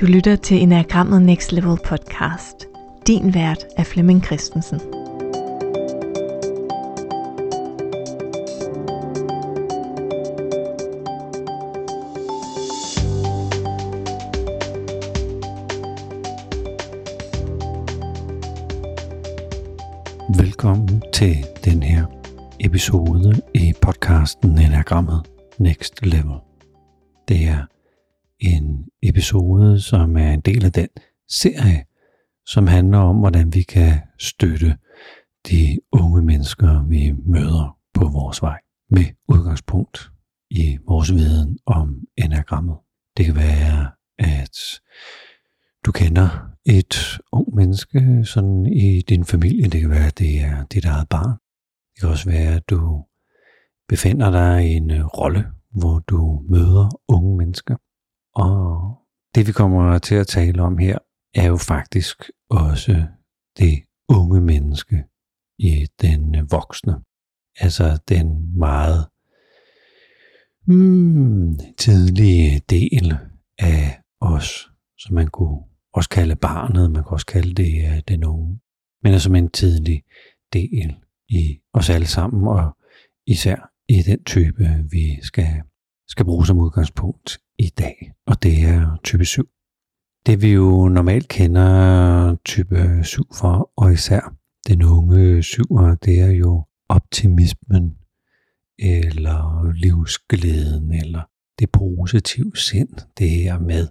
Du lytter til Enagrammet Next Level podcast. Din vært er Flemming Christensen. Velkommen til den her episode i podcasten Enagrammet Next Level. Det er en episode, som er en del af den serie, som handler om, hvordan vi kan støtte de unge mennesker, vi møder på vores vej, med udgangspunkt i vores viden om enagrammet. Det kan være, at du kender et ung menneske sådan i din familie. Det kan være, at det er dit eget barn. Det kan også være, at du befinder dig i en rolle, hvor du møder unge mennesker. Og det vi kommer til at tale om her, er jo faktisk også det unge menneske i den voksne. Altså den meget hmm, tidlige del af os, som man kunne også kalde barnet, man kan også kalde det uh, den unge, men altså som en tidlig del i os alle sammen, og især i den type, vi skal, skal bruge som udgangspunkt i dag, og det er type 7. Det vi jo normalt kender type 7 for, og især den unge 7'er, det er jo optimismen, eller livsglæden, eller det positive sind, det her med,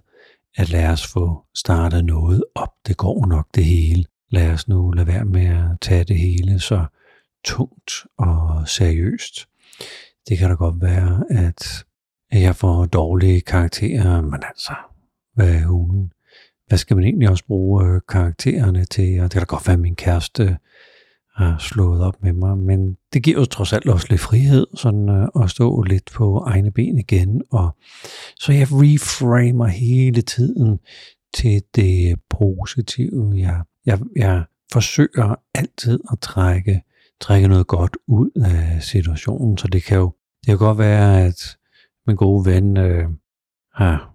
at lad os få startet noget op, det går nok det hele. Lad os nu lade være med at tage det hele så tungt og seriøst. Det kan da godt være, at jeg får dårlige karakterer, men altså, hvad er hun? Hvad skal man egentlig også bruge øh, karaktererne til? Og det kan da godt være, at min kæreste øh, har slået op med mig, men det giver jo trods alt også lidt frihed, sådan øh, at stå lidt på egne ben igen, og så jeg reframer hele tiden til det positive. Jeg, jeg, jeg forsøger altid at trække, trække noget godt ud af situationen, så det kan jo det kan godt være, at min gode ven øh, har,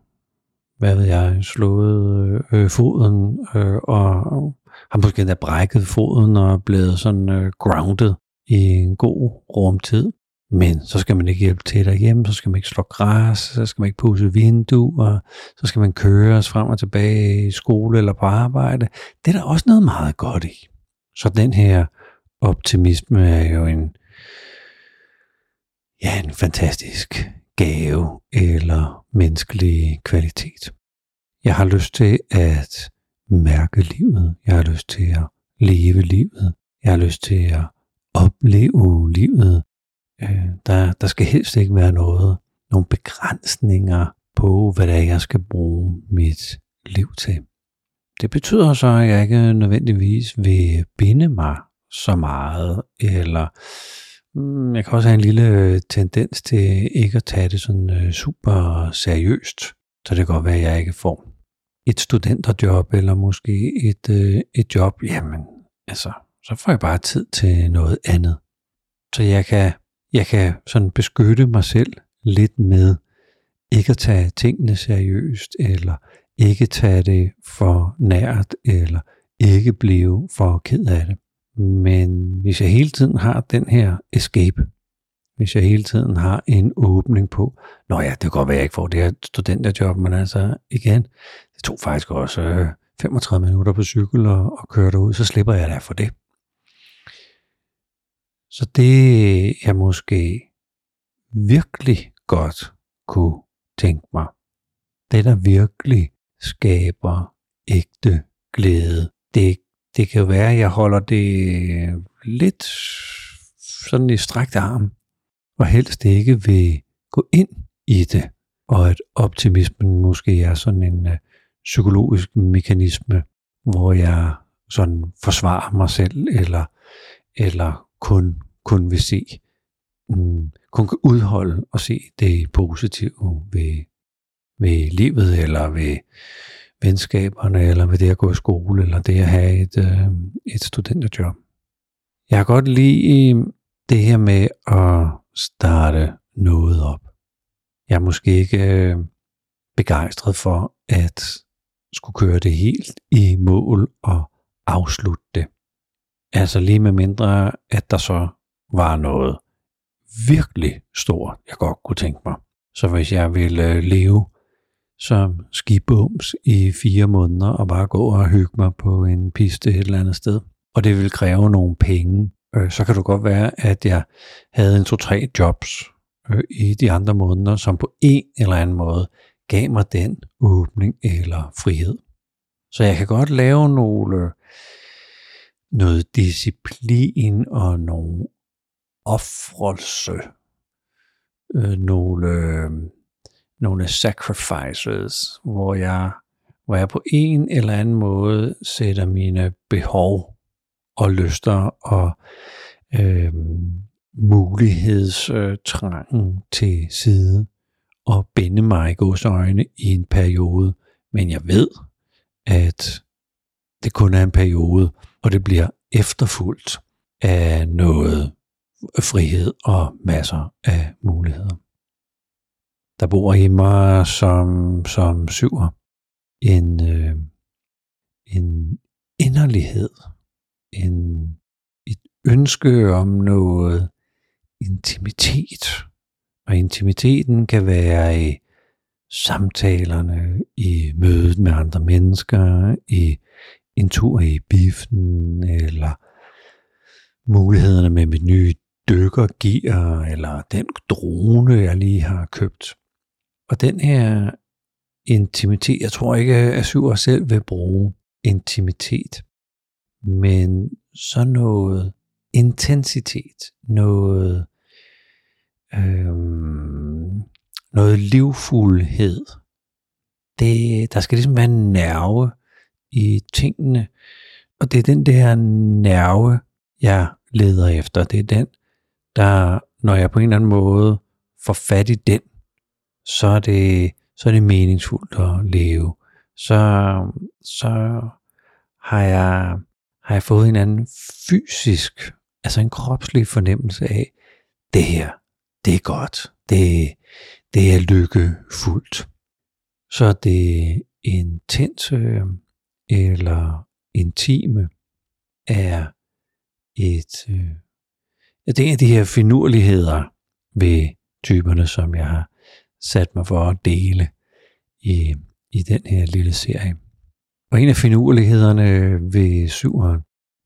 hvad ved jeg, slået øh, øh foden, øh, og har måske endda brækket foden og blevet sådan øh, grounded i en god rumtid. Men så skal man ikke hjælpe til derhjemme, så skal man ikke slå græs, så skal man ikke pusse vinduer, så skal man køre os frem og tilbage i skole eller på arbejde. Det er der også noget meget godt i. Så den her optimisme er jo en, ja, en fantastisk gave eller menneskelig kvalitet. Jeg har lyst til at mærke livet. Jeg har lyst til at leve livet. Jeg har lyst til at opleve livet. Øh, der, der skal helst ikke være noget, nogle begrænsninger på, hvad det er, jeg skal bruge mit liv til. Det betyder så, at jeg ikke nødvendigvis vil binde mig så meget, eller Mm, jeg kan også have en lille øh, tendens til ikke at tage det sådan øh, super seriøst. Så det kan godt være, at jeg ikke får et studenterjob, eller måske et, øh, et job. Jamen, altså, så får jeg bare tid til noget andet. Så jeg kan, jeg kan sådan beskytte mig selv lidt med ikke at tage tingene seriøst, eller ikke tage det for nært, eller ikke blive for ked af det. Men hvis jeg hele tiden har den her escape, hvis jeg hele tiden har en åbning på, nå ja, det kan godt være, jeg ikke får det her studenterjob, men altså igen, det tog faktisk også øh, 35 minutter på cykel og, og køre derud, så slipper jeg da for det. Så det jeg måske virkelig godt kunne tænke mig, det der virkelig skaber ægte glæde, det det kan jo være, at jeg holder det lidt sådan i strakt arm, og helst ikke vil gå ind i det, og at optimismen måske er sådan en øh, psykologisk mekanisme, hvor jeg sådan forsvarer mig selv, eller, eller kun, kun vil se, mm, kun kan udholde og se det positive ved, ved livet, eller ved, venskaberne, eller ved det at gå i skole, eller det at have et, øh, et studenterjob. Jeg har godt lide øh, det her med at starte noget op. Jeg er måske ikke øh, begejstret for at skulle køre det helt i mål og afslutte det. Altså lige med mindre, at der så var noget virkelig stort, jeg godt kunne tænke mig. Så hvis jeg ville øh, leve som skibums i fire måneder og bare gå og hygge mig på en piste et eller andet sted, og det vil kræve nogle penge, øh, så kan det godt være, at jeg havde en to-tre jobs øh, i de andre måneder, som på en eller anden måde gav mig den åbning eller frihed. Så jeg kan godt lave nogle, noget disciplin og nogle offrelse, øh, nogle, øh, nogle sacrifices, hvor jeg, hvor jeg på en eller anden måde sætter mine behov og lyster og øh, mulighedstrangen til side og binde mig i gods øjne i en periode, men jeg ved, at det kun er en periode, og det bliver efterfulgt af noget frihed og masser af muligheder. Der bor i mig som, som syver en, øh, en inderlighed, en, et ønske om noget intimitet. Og intimiteten kan være i samtalerne, i mødet med andre mennesker, i en tur i biffen, eller mulighederne med mit nye dykkergear, eller den drone, jeg lige har købt. Og den her intimitet, jeg tror ikke, at Syver selv vil bruge intimitet, men så noget intensitet, noget, øhm, noget livfuldhed. Det, der skal ligesom være en nerve i tingene, og det er den der nerve, jeg leder efter. Det er den, der, når jeg på en eller anden måde får fat i den, så er det, så er det meningsfuldt at leve. Så, så har jeg, har jeg fået en anden fysisk, altså en kropslig fornemmelse af, det her, det er godt. Det, det er lykkefuldt. Så det intense øh, eller intime er et, øh, det er en af de her finurligheder ved typerne, som jeg har sat mig for at dele i, i den her lille serie. Og en af finurlighederne ved syveren,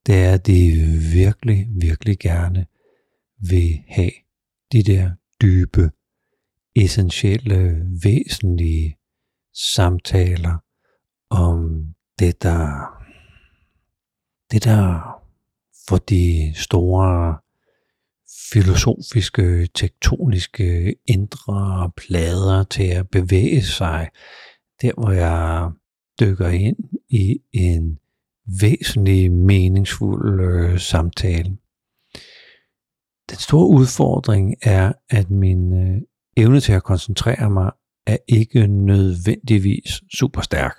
det er, at de virkelig, virkelig gerne vil have de der dybe, essentielle, væsentlige samtaler om det, der, det der for de store filosofiske, tektoniske indre plader til at bevæge sig, der hvor jeg dykker ind i en væsentlig meningsfuld øh, samtale. Den store udfordring er, at min øh, evne til at koncentrere mig er ikke nødvendigvis super stærk.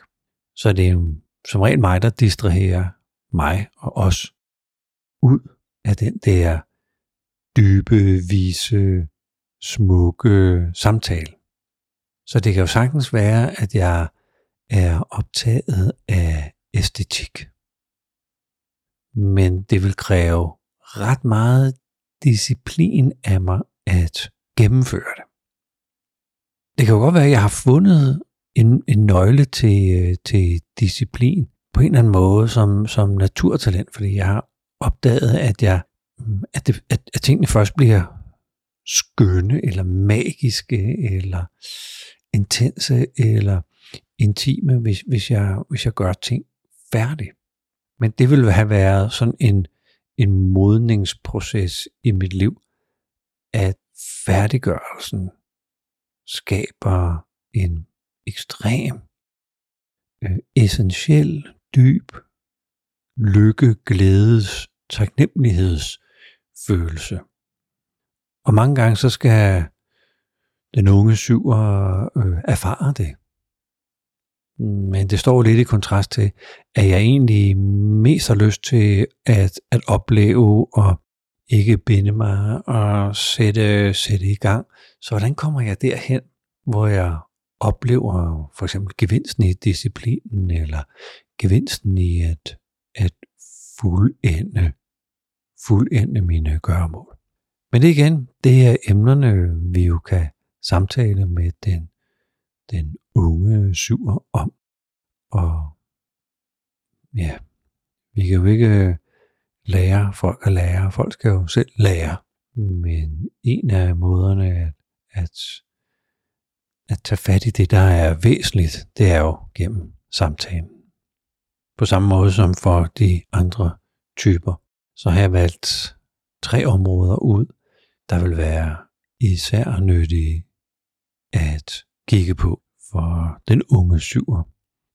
Så det er jo som regel mig, der distraherer mig og os ud af den der dybe, vise, smukke samtale. Så det kan jo sagtens være, at jeg er optaget af æstetik. Men det vil kræve ret meget disciplin af mig at gennemføre det. Det kan jo godt være, at jeg har fundet en, en nøgle til, øh, til disciplin på en eller anden måde som, som naturtalent, fordi jeg har opdaget, at jeg at, det, at, at tingene først bliver skønne, eller magiske, eller intense, eller intime, hvis, hvis, jeg, hvis jeg gør ting færdigt. Men det ville have været sådan en, en modningsproces i mit liv, at færdiggørelsen skaber en ekstrem, øh, essentiel, dyb lykke, glædes, taknemmeligheds følelse. Og mange gange så skal den unge syver øh, erfare det. Men det står lidt i kontrast til, at jeg egentlig mest har lyst til at, at opleve og ikke binde mig og sætte, sætte i gang. Så hvordan kommer jeg derhen, hvor jeg oplever for eksempel gevinsten i disciplinen, eller gevinsten i at, at fuldende, fuldende mine gøremål. Men det igen, det er emnerne, vi jo kan samtale med den, den unge syver om. Og ja, vi kan jo ikke øh, lære folk at lære. Folk skal jo selv lære. Men en af måderne at, at, at tage fat i det, der er væsentligt, det er jo gennem samtalen. På samme måde som for de andre typer, så har jeg valgt tre områder ud, der vil være især nyttige at kigge på for den unge syver.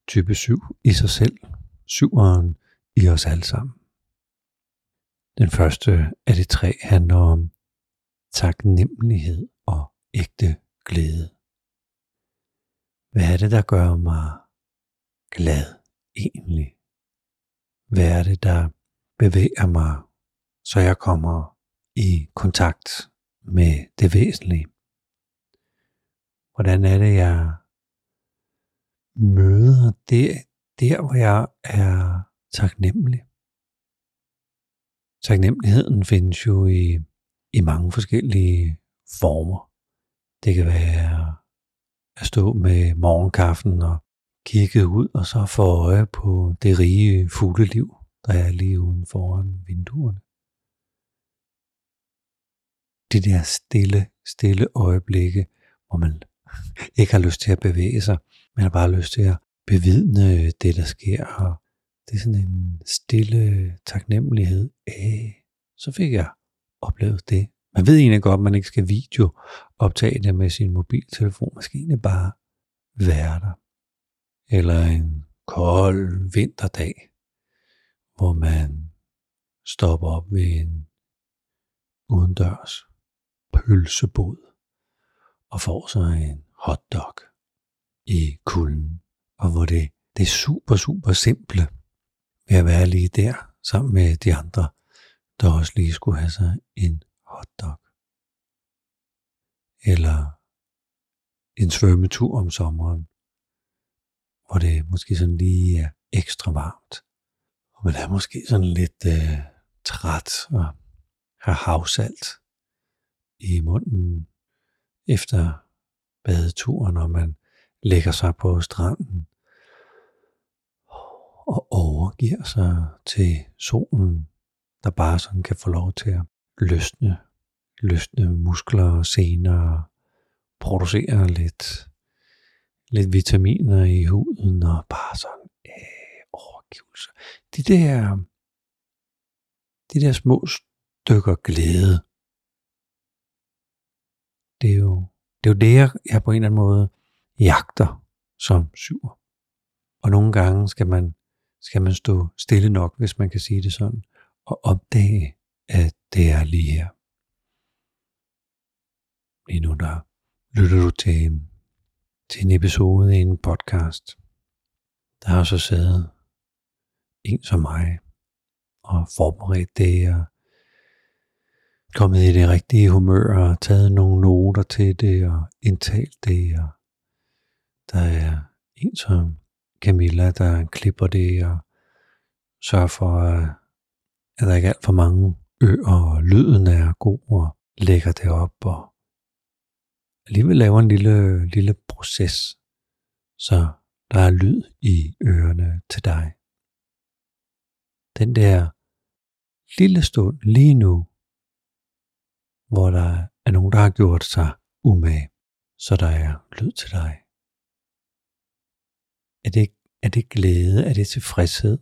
Type 7 i sig selv. Syveren i os alle sammen. Den første af de tre handler om taknemmelighed og ægte glæde. Hvad er det, der gør mig glad egentlig? Hvad er det, der bevæger mig, så jeg kommer i kontakt med det væsentlige? Hvordan er det, jeg møder det, der, hvor jeg er taknemmelig? Taknemmeligheden findes jo i, i mange forskellige former. Det kan være at stå med morgenkaffen og kigge ud og så få øje på det rige fugleliv, der er lige uden foran vinduerne. De der stille, stille øjeblikke, hvor man ikke har lyst til at bevæge sig, men har bare lyst til at bevidne det, der sker. Og det er sådan en stille taknemmelighed af, så fik jeg oplevet det. Man ved egentlig godt, at man ikke skal video optage det med sin mobiltelefon. Man skal egentlig bare være der. Eller en kold vinterdag, hvor man stopper op ved en udendørs pølsebod og får sig en hotdog i kulden. Og hvor det, det er super, super simple ved at være lige der sammen med de andre der også lige skulle have sig en hotdog. Eller en svømmetur om sommeren, hvor det måske sådan lige er ekstra varmt. Og man er måske sådan lidt øh, træt og har havsalt i munden efter badeturen, når man lægger sig på stranden og overgiver sig til solen der bare sådan kan få lov til at løsne, løsne muskler og sener og producere lidt, lidt vitaminer i huden og bare så omgivelser. De der, de der små stykker glæde, det er jo det, er jo det jeg, jeg på en eller anden måde jagter som syver. Og nogle gange skal man, skal man stå stille nok, hvis man kan sige det sådan, og opdage, at det er lige her. Lige nu der lytter du til, til en episode i en podcast. Der har så siddet en som mig og forberedt det og kommet i det rigtige humør og taget nogle noter til det og indtalt det. Og der er en som Camilla, der klipper det og sørger for øh, at der ikke alt for mange øer, og lyden er god og lægger det op, og alligevel laver en lille, lille proces, så der er lyd i ørerne til dig. Den der lille stund lige nu, hvor der er nogen, der har gjort sig umage, så der er lyd til dig. Er det, er det glæde? Er det tilfredshed?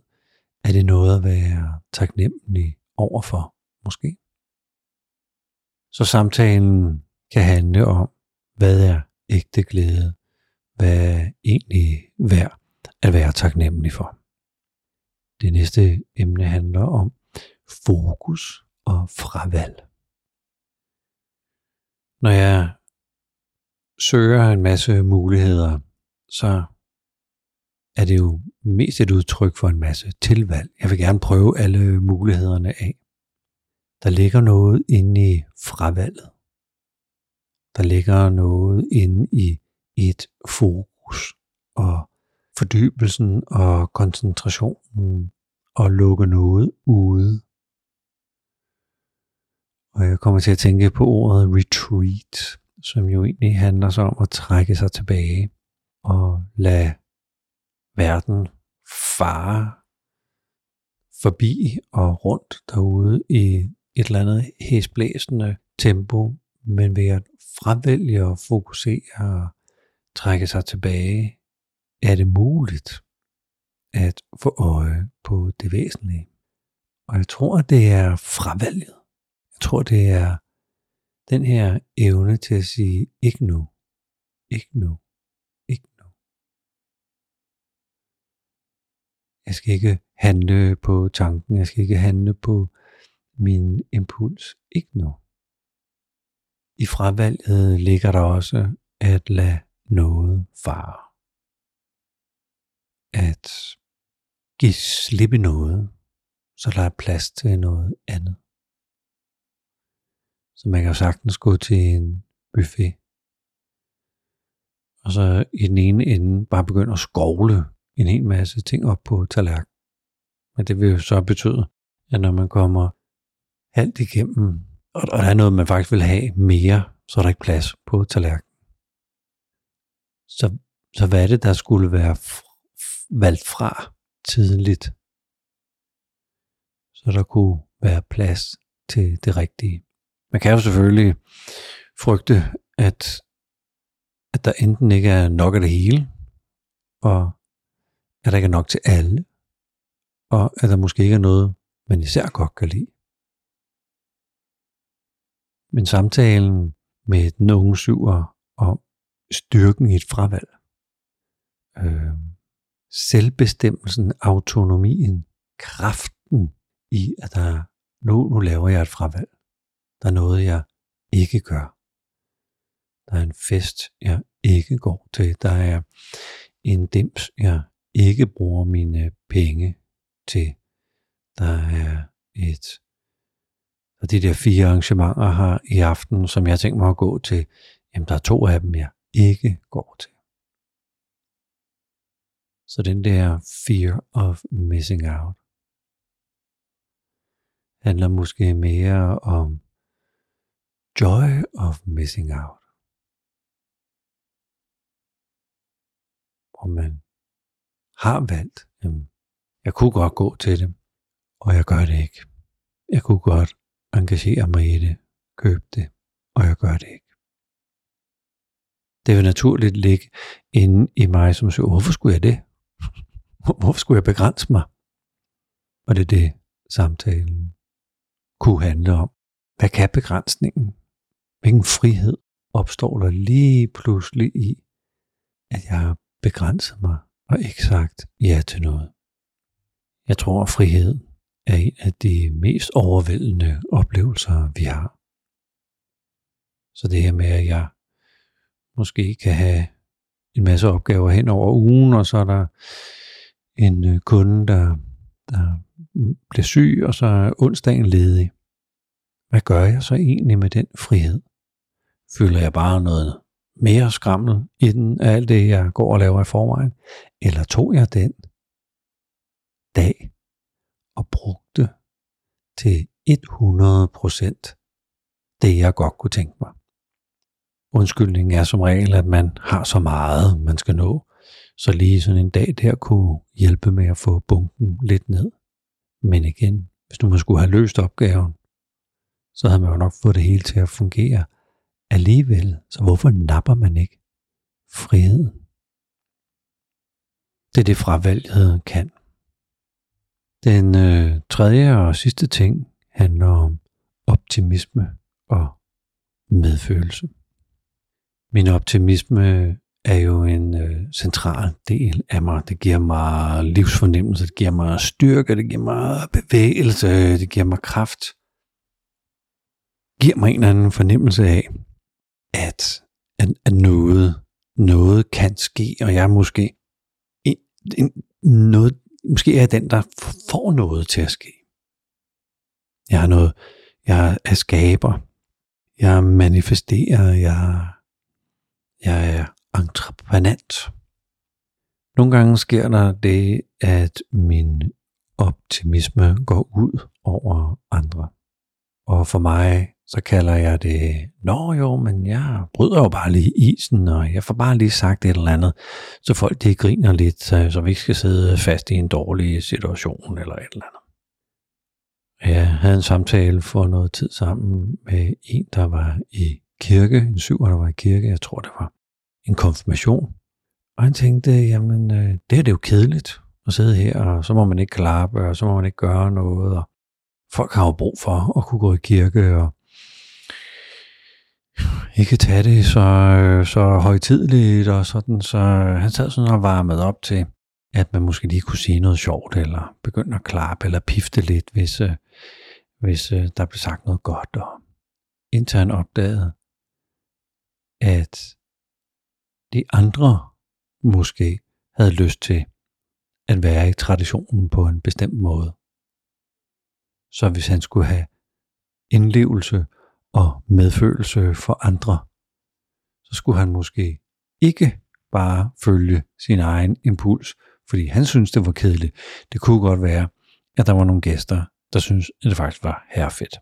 Er det noget at være taknemmelig overfor, måske? Så samtalen kan handle om, hvad er ægte glæde? Hvad er egentlig værd at være taknemmelig for? Det næste emne handler om fokus og fravalg. Når jeg søger en masse muligheder, så er det jo mest et udtryk for en masse tilvalg. Jeg vil gerne prøve alle mulighederne af. Der ligger noget inde i fravalget. Der ligger noget inde i et fokus og fordybelsen og koncentrationen og lukke noget ude. Og jeg kommer til at tænke på ordet retreat, som jo egentlig handler så om at trække sig tilbage og lade verden fare forbi og rundt derude i et eller andet hæsblæsende tempo, men ved at fravælge og fokusere og trække sig tilbage, er det muligt at få øje på det væsentlige. Og jeg tror, det er fravalget. Jeg tror, det er den her evne til at sige, ikke nu, ikke nu, ikke nu. Jeg skal ikke handle på tanken, jeg skal ikke handle på min impuls, ikke nu. I fravalget ligger der også at lade noget fare. At give slip i noget, så der er plads til noget andet. Så man kan jo sagtens gå til en buffet, og så i den ene ende bare begynde at skovle en hel masse ting op på tallerkenen. Men det vil jo så betyde, at når man kommer alt igennem, og der er noget, man faktisk vil have mere, så er der ikke plads på tallerkenen. Så, så hvad er det, der skulle være valgt fra tidligt, så der kunne være plads til det rigtige. Man kan jo selvfølgelig frygte, at, at der enten ikke er nok af det hele, og at der ikke er nok til alle, og at der måske ikke er noget, man især godt kan lide. Men samtalen med den unge syver om styrken i et fravalg, øh, selvbestemmelsen, autonomien, kraften i, at der nu, nu laver jeg et fravalg. Der er noget, jeg ikke gør. Der er en fest, jeg ikke går til. Der er en dims, jeg ikke bruger mine penge til. Der er et og de der fire arrangementer her i aften, som jeg tænker mig at gå til, jamen der er to af dem, jeg ikke går til. Så den der fear of missing out handler måske mere om joy of missing out. Om man har valgt, jamen, jeg kunne godt gå til det, og jeg gør det ikke. Jeg kunne godt engagere mig i det, købe det, og jeg gør det ikke. Det vil naturligt ligge inde i mig, som siger, hvorfor skulle jeg det? Hvorfor skulle jeg begrænse mig? Og det er det, samtalen kunne handle om. Hvad kan begrænsningen? Hvilken frihed opstår der lige pludselig i, at jeg har begrænset mig og ikke sagt ja til noget? Jeg tror, at frihed er en af de mest overvældende oplevelser, vi har. Så det her med, at jeg måske kan have en masse opgaver hen over ugen, og så er der en øh, kunde, der, der bliver syg, og så er onsdagen ledig. Hvad gør jeg så egentlig med den frihed? Føler jeg bare noget mere skrammel i den af alt det, jeg går og laver i forvejen? Eller tog jeg den dag og brugte til 100% det, jeg godt kunne tænke mig? Undskyldningen er som regel, at man har så meget, man skal nå, så lige sådan en dag der kunne hjælpe med at få bunken lidt ned. Men igen, hvis nu man skulle have løst opgaven, så havde man jo nok fået det hele til at fungere alligevel. Så hvorfor napper man ikke friheden? Det er det fravalget kan. Den øh, tredje og sidste ting handler om optimisme og medfølelse. Min optimisme er jo en øh, central del af mig. Det giver mig livsfornemmelse, det giver mig styrke, det giver mig bevægelse, det giver mig kraft. Det giver mig en eller anden fornemmelse af, at, at, at noget, noget kan ske, og jeg er måske en, en, noget, måske er jeg den, der får noget til at ske. Jeg har noget, jeg er skaber, jeg manifesterer, jeg, jeg er entreprenant. Nogle gange sker der det, at min optimisme går ud over andre. Og for mig, så kalder jeg det, nå jo, men jeg bryder jo bare lige isen, og jeg får bare lige sagt et eller andet, så folk de griner lidt, så vi ikke skal sidde fast i en dårlig situation eller et eller andet. Jeg havde en samtale for noget tid sammen med en, der var i kirke, en syver, der var i kirke, jeg tror det var en konfirmation. Og han tænkte, jamen øh, det her det er jo kedeligt at sidde her, og så må man ikke klappe, og så må man ikke gøre noget, og folk har jo brug for at kunne gå i kirke, og ikke tage det så, øh, så højtidligt og sådan, så øh, han sad sådan og varmede op til, at man måske lige kunne sige noget sjovt, eller begynde at klappe, eller pifte lidt, hvis, øh, hvis øh, der blev sagt noget godt. Og indtil han opdagede, at de andre måske havde lyst til at være i traditionen på en bestemt måde. Så hvis han skulle have indlevelse og medfølelse for andre, så skulle han måske ikke bare følge sin egen impuls, fordi han synes det var kedeligt. Det kunne godt være, at der var nogle gæster, der synes, at det faktisk var herrefedt.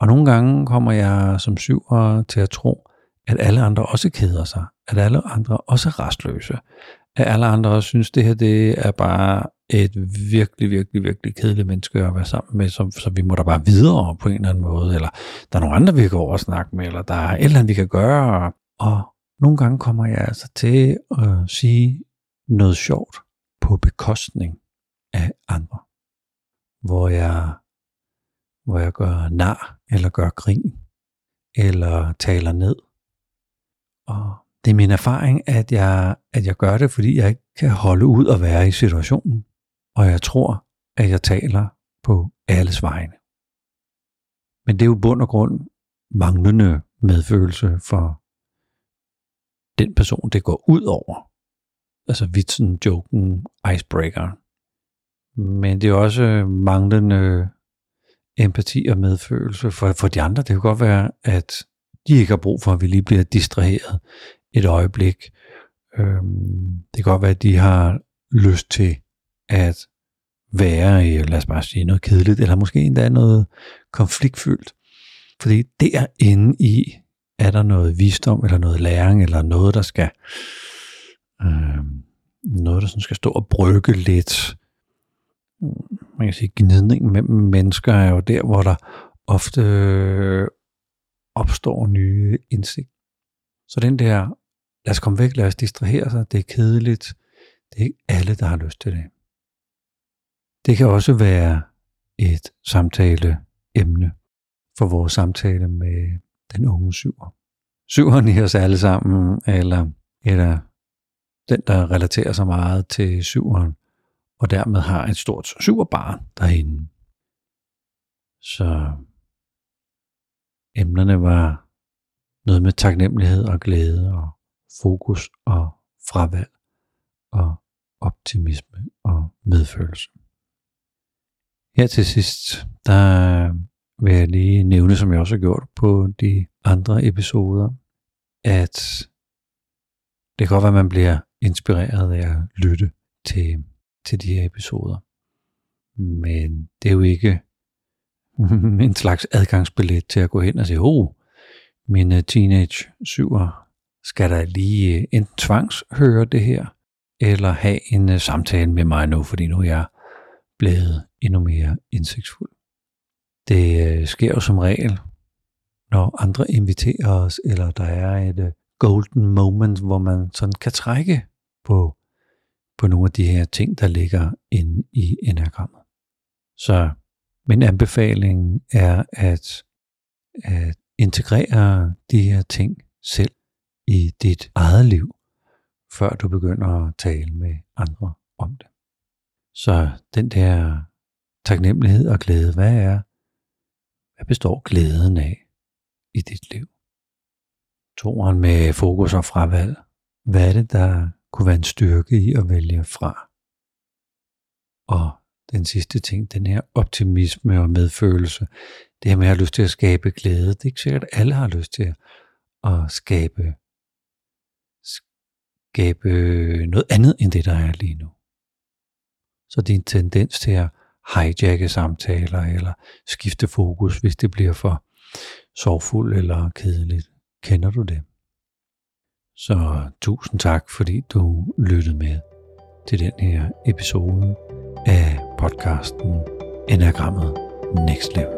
Og nogle gange kommer jeg som syver til at tro, at alle andre også keder sig, at alle andre også er restløse, at alle andre også synes, at det her det er bare et virkelig, virkelig, virkelig kedeligt menneske at være sammen med, så, så vi må da bare videre på en eller anden måde, eller der er nogle andre, vi kan gå over og snakke med, eller der er et eller andet, vi kan gøre. Og nogle gange kommer jeg altså til at sige noget sjovt på bekostning af andre, hvor jeg, hvor jeg gør nar, eller gør grin, eller taler ned, og det er min erfaring, at jeg, at jeg gør det, fordi jeg ikke kan holde ud og være i situationen. Og jeg tror, at jeg taler på alles vegne. Men det er jo bund og grund manglende medfølelse for den person, det går ud over. Altså vitsen, joken, icebreaker. Men det er også manglende empati og medfølelse for, for de andre. Det kan godt være, at de ikke har brug for, at vi lige bliver distraheret et øjeblik. Øhm, det kan godt være, at de har lyst til at være i, lad os bare sige, noget kedeligt, eller måske endda noget konfliktfyldt. Fordi derinde i er der noget visdom, eller noget læring, eller noget, der skal øh, noget, der sådan skal stå og brygge lidt. Man kan sige, gnidning mellem mennesker er jo der, hvor der ofte opstår nye indsigt. Så den der, lad os komme væk, lad os distrahere sig, det er kedeligt, det er ikke alle, der har lyst til det. Det kan også være et samtaleemne for vores samtale med den unge syver. Syveren i os alle sammen, eller, eller den, der relaterer sig meget til syveren, og dermed har et stort syverbarn derinde. Så Emnerne var noget med taknemmelighed og glæde og fokus og fravalg og optimisme og medfølelse. Her til sidst, der vil jeg lige nævne, som jeg også har gjort på de andre episoder, at det kan godt være, at man bliver inspireret af at lytte til, til de her episoder. Men det er jo ikke en slags adgangsbillet til at gå hen og sige, oh, min øh, teenage syver skal der lige øh, enten tvangshøre det her, eller have en øh, samtale med mig nu, fordi nu er jeg blevet endnu mere indsigtsfuld. Det øh, sker jo som regel, når andre inviterer os, eller der er et golden moment, hvor man sådan kan trække på, på nogle af de her ting, der ligger inde i enagrammet. Så men anbefalingen er at, at integrere de her ting selv i dit eget liv, før du begynder at tale med andre om det. Så den der taknemmelighed og glæde, hvad er, hvad består glæden af i dit liv? Toren med fokus og fravalg, hvad er det, der kunne være en styrke i at vælge fra? Og den sidste ting, den her optimisme og medfølelse, det her med at have lyst til at skabe glæde, det er ikke sikkert, at alle har lyst til at skabe, skabe noget andet end det, der er lige nu. Så din tendens til at hijacke samtaler eller skifte fokus, hvis det bliver for sorgfuldt eller kedeligt. Kender du det? Så tusind tak, fordi du lyttede med til den her episode af podcasten Enagrammet Next Level.